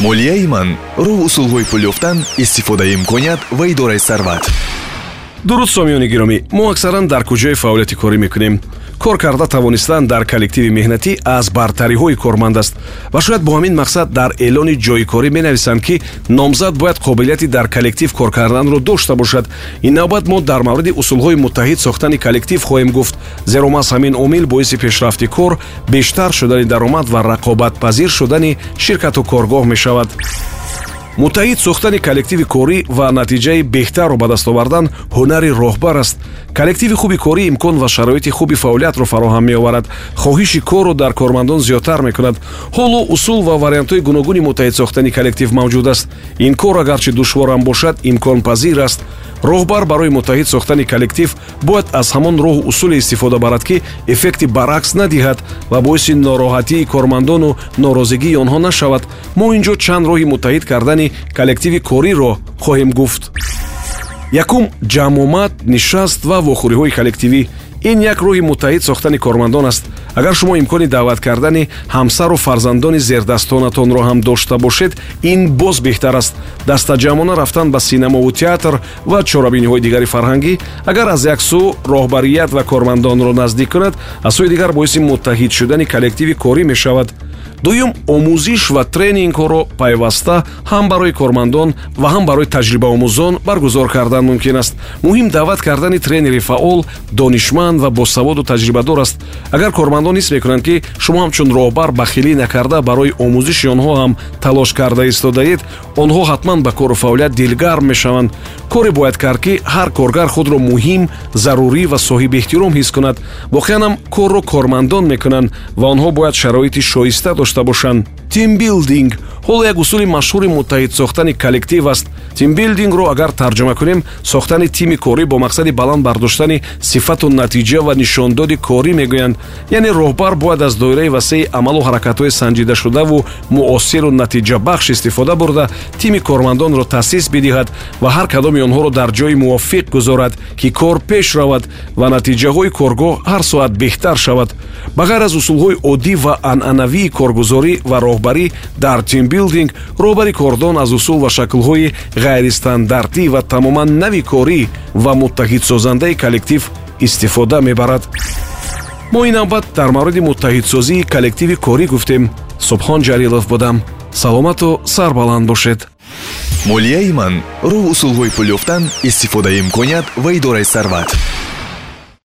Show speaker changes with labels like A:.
A: молияи ман роҳ усулҳои пул ёфтан истифодаи имконият ва идораи сарват.
B: Дуруд сомиёни гиромӣ. Мо аксаран дар куҷое фаъолияти корӣ мекунем кор карда тавонистан дар коллективи меҳнатӣ аз бартариҳои корманд аст. Ва шояд бо ҳамин мақсад дар эълони ҷойи корӣ менависанд ки номзад бояд қобилияти дар коллектив кор карданро дошта бошад. Ин навбат мо дар мавриди усулҳои муттаҳид сохтани коллектив хоҳем гуфт. Зеро маҳз ҳамин омил боиси пешрафти кор бештар шудани даромад ва рақобатпазир шудани ширкату коргоҳ мешавад муттаҳид сохтани коллективи корӣ ва натиҷаи беҳтарро ба даст овардан ҳунари роҳбар аст. Коллективи хуби корӣ имкон ва шароити хуби фаъолиятро фароҳам меоварад. Хоҳиши корро дар кормандон зиёдтар мекунад. Ҳоло усул ва вариантҳои гуногуни муттаҳид сохтани коллектив мавҷуд аст. Ин кор агарчи душворам бошад имконпазир аст. Роҳбар барои муттаҳид сохтани коллектив бояд аз ҳамон роҳу усуле истифода барад ки эффекти баръакс надиҳад ва боиси нороҳатии кормандону норозигии онҳо нашавад. Мо ин ҷо чанд роҳи муттаҳид кардани коллективи кориро хоҳем гуфт. Якум ҷамъомад нишаст ва вохӯриҳои коллективӣ ин як роҳи муттаҳид сохтани кормандон аст. Агар шумо имкони даъват кардани ҳамсару фарзандони зердастонатонро ҳам дошта бошед ин боз беҳтар аст. Дастаҷамона рафтан ба синамову театр ва чорабиниҳои дигари фарҳангӣ агар аз як сӯ роҳбарият ва кормандонро наздик кунад аз сӯи дигар боиси муттаҳид шудани коллективи корӣ мешавад дуюм омӯзиш ва тренингҳоро пайваста ҳам барои кормандон ва ҳам барои таҷрибаомӯзон баргузор кардан мумкин аст. Муҳим даъват кардани тренери фаъол донишманд ва босаводу таҷрибадор аст. Агар кормандон ҳис мекунанд ки шумо ҳамчун роҳбар бахилӣ накарда барои омӯзиши онҳо ҳам талош карда истодаед онҳо ҳатман ба кору фаъолият дилгарм мешаванд. Коре бояд кард ки ҳар коргар худро муҳим зарурӣ ва соҳибэҳтиром ҳис кунад. Воқеанам корро кормандон мекунанд ва онҳо бояд шароити шоиста дошта бошанд тимбилдинг ҳоло як усули машҳури муттаҳид сохтани коллектив аст. Тимбилдингро агар тарҷума кунем сохтани тими корӣ бо мақсади баланд бардоштани сифату натиҷа ва нишондоди корӣ мегӯянд. Яъне роҳбар бояд аз доираи васеи амалу ҳаракатҳои санҷидашудаву муосиру натиҷабахш истифода бурда тими кормандонро таъсис бидиҳад ва ҳар кадоми онҳоро дар ҷойи мувофиқ гузорад ки кор пеш равад ва натиҷаҳои коргоҳ ҳар соат беҳтар шавад. Ба ғайр аз усулҳои оддӣ ва анъанавии коргузорӣ ва роҳбарӣ дар тимбилдинг роҳбари кордон аз усул ва шаклҳои ғайристандартӣ ва тамоман нави корӣ ва муттаҳидсозандаи коллектив истифода мебарад. Мо ин навбат дар мавриди муттаҳидсозии коллективи корӣ гуфтем. Субҳон ҷалилов будам. Саломату сарбаланд бошед.
A: Молияи ман роҳ усулҳои пул ёфтан истифодаи имконият ва идораи сарват